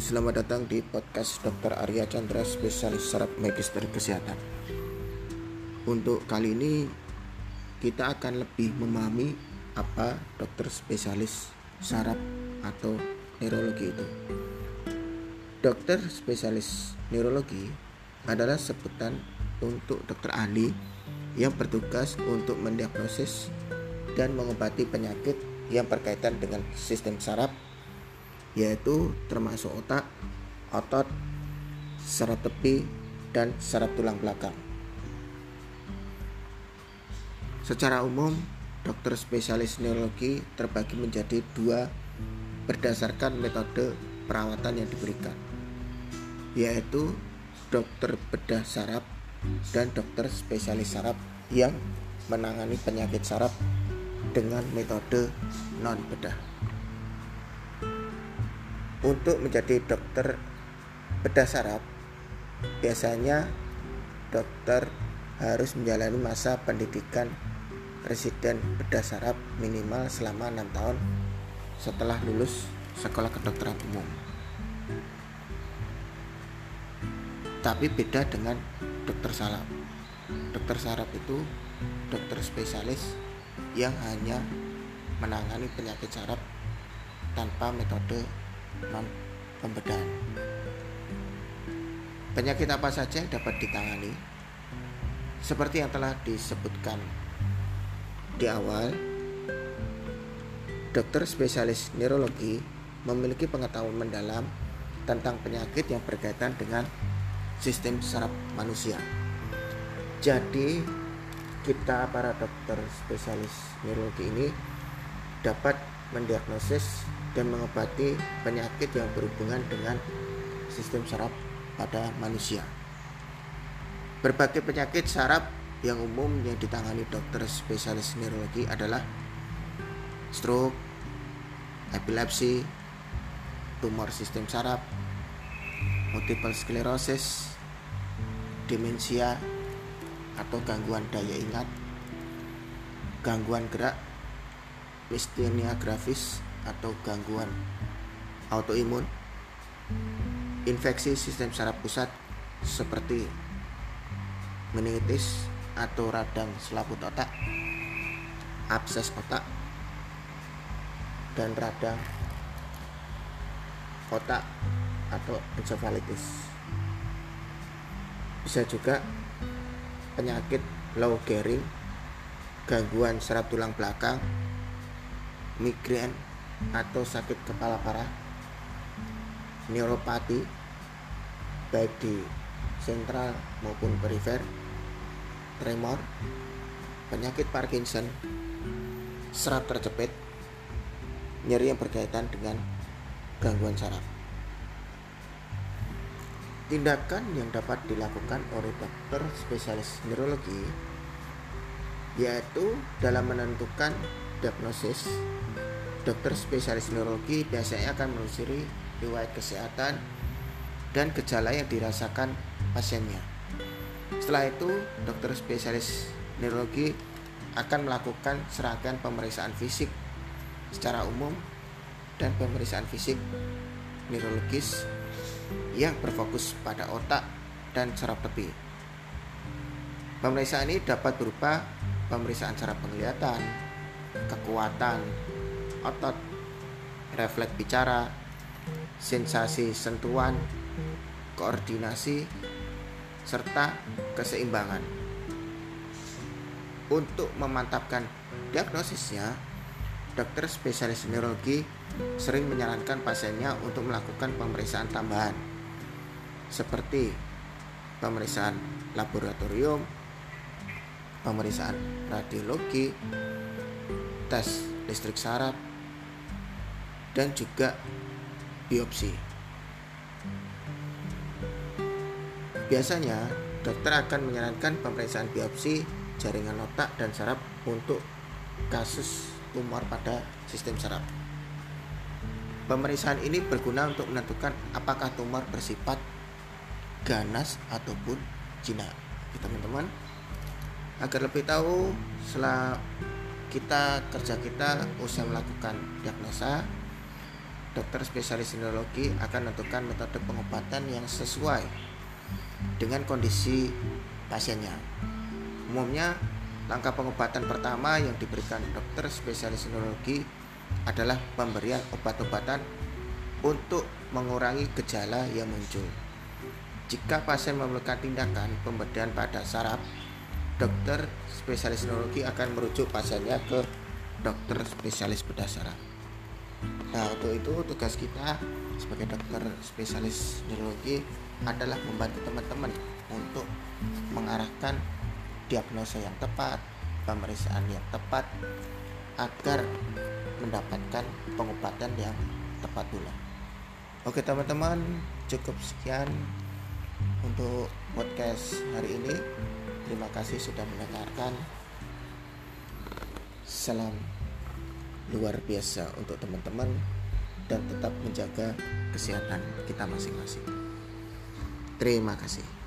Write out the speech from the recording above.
selamat datang di podcast Dr. Arya Chandra, spesialis saraf magister kesehatan. Untuk kali ini kita akan lebih memahami apa dokter spesialis saraf atau neurologi itu. Dokter spesialis neurologi adalah sebutan untuk dokter ahli yang bertugas untuk mendiagnosis dan mengobati penyakit yang berkaitan dengan sistem saraf yaitu termasuk otak, otot, saraf tepi, dan saraf tulang belakang. Secara umum, dokter spesialis neurologi terbagi menjadi dua berdasarkan metode perawatan yang diberikan, yaitu dokter bedah saraf dan dokter spesialis saraf yang menangani penyakit saraf dengan metode non bedah. Untuk menjadi dokter bedah saraf, biasanya dokter harus menjalani masa pendidikan residen bedah saraf minimal selama enam tahun setelah lulus sekolah kedokteran umum. Tapi beda dengan dokter saraf. Dokter saraf itu dokter spesialis yang hanya menangani penyakit saraf tanpa metode pembedahan. Penyakit apa saja yang dapat ditangani? Seperti yang telah disebutkan di awal, dokter spesialis neurologi memiliki pengetahuan mendalam tentang penyakit yang berkaitan dengan sistem saraf manusia. Jadi, kita para dokter spesialis neurologi ini dapat mendiagnosis dan mengobati penyakit yang berhubungan dengan sistem saraf pada manusia. Berbagai penyakit saraf yang umum yang ditangani dokter spesialis neurologi adalah stroke, epilepsi, tumor sistem saraf, multiple sclerosis, demensia atau gangguan daya ingat, gangguan gerak, mistenia grafis, atau gangguan autoimun, infeksi sistem saraf pusat seperti meningitis atau radang selaput otak, abses otak, dan radang otak atau encephalitis. Bisa juga penyakit low gearing, gangguan saraf tulang belakang, migrain, atau sakit kepala parah neuropati baik di sentral maupun perifer tremor penyakit Parkinson serap terjepit nyeri yang berkaitan dengan gangguan saraf. Tindakan yang dapat dilakukan oleh dokter spesialis neurologi yaitu dalam menentukan diagnosis dokter spesialis neurologi biasanya akan menelusuri riwayat kesehatan dan gejala yang dirasakan pasiennya. Setelah itu, dokter spesialis neurologi akan melakukan serangkaian pemeriksaan fisik secara umum dan pemeriksaan fisik neurologis yang berfokus pada otak dan saraf tepi. Pemeriksaan ini dapat berupa pemeriksaan saraf penglihatan, kekuatan, otot, refleks bicara, sensasi sentuhan, koordinasi, serta keseimbangan. Untuk memantapkan diagnosisnya, dokter spesialis neurologi sering menyarankan pasiennya untuk melakukan pemeriksaan tambahan seperti pemeriksaan laboratorium, pemeriksaan radiologi, tes listrik saraf, dan juga biopsi. Biasanya, dokter akan menyarankan pemeriksaan biopsi jaringan otak dan saraf untuk kasus tumor pada sistem saraf. Pemeriksaan ini berguna untuk menentukan apakah tumor bersifat ganas ataupun jinak. Teman-teman, agar lebih tahu setelah kita kerja kita usai melakukan diagnosa dokter spesialis neurologi akan menentukan metode pengobatan yang sesuai dengan kondisi pasiennya. Umumnya, langkah pengobatan pertama yang diberikan dokter spesialis neurologi adalah pemberian obat-obatan untuk mengurangi gejala yang muncul. Jika pasien memerlukan tindakan pemberian pada saraf, dokter spesialis neurologi akan merujuk pasiennya ke dokter spesialis bedah saraf. Nah, untuk itu tugas kita sebagai dokter spesialis neurologi adalah membantu teman-teman untuk mengarahkan diagnosa yang tepat, pemeriksaan yang tepat agar mendapatkan pengobatan yang tepat pula. Oke teman-teman, cukup sekian untuk podcast hari ini. Terima kasih sudah mendengarkan. Salam luar biasa untuk teman-teman dan tetap menjaga kesehatan kita masing-masing. Terima kasih.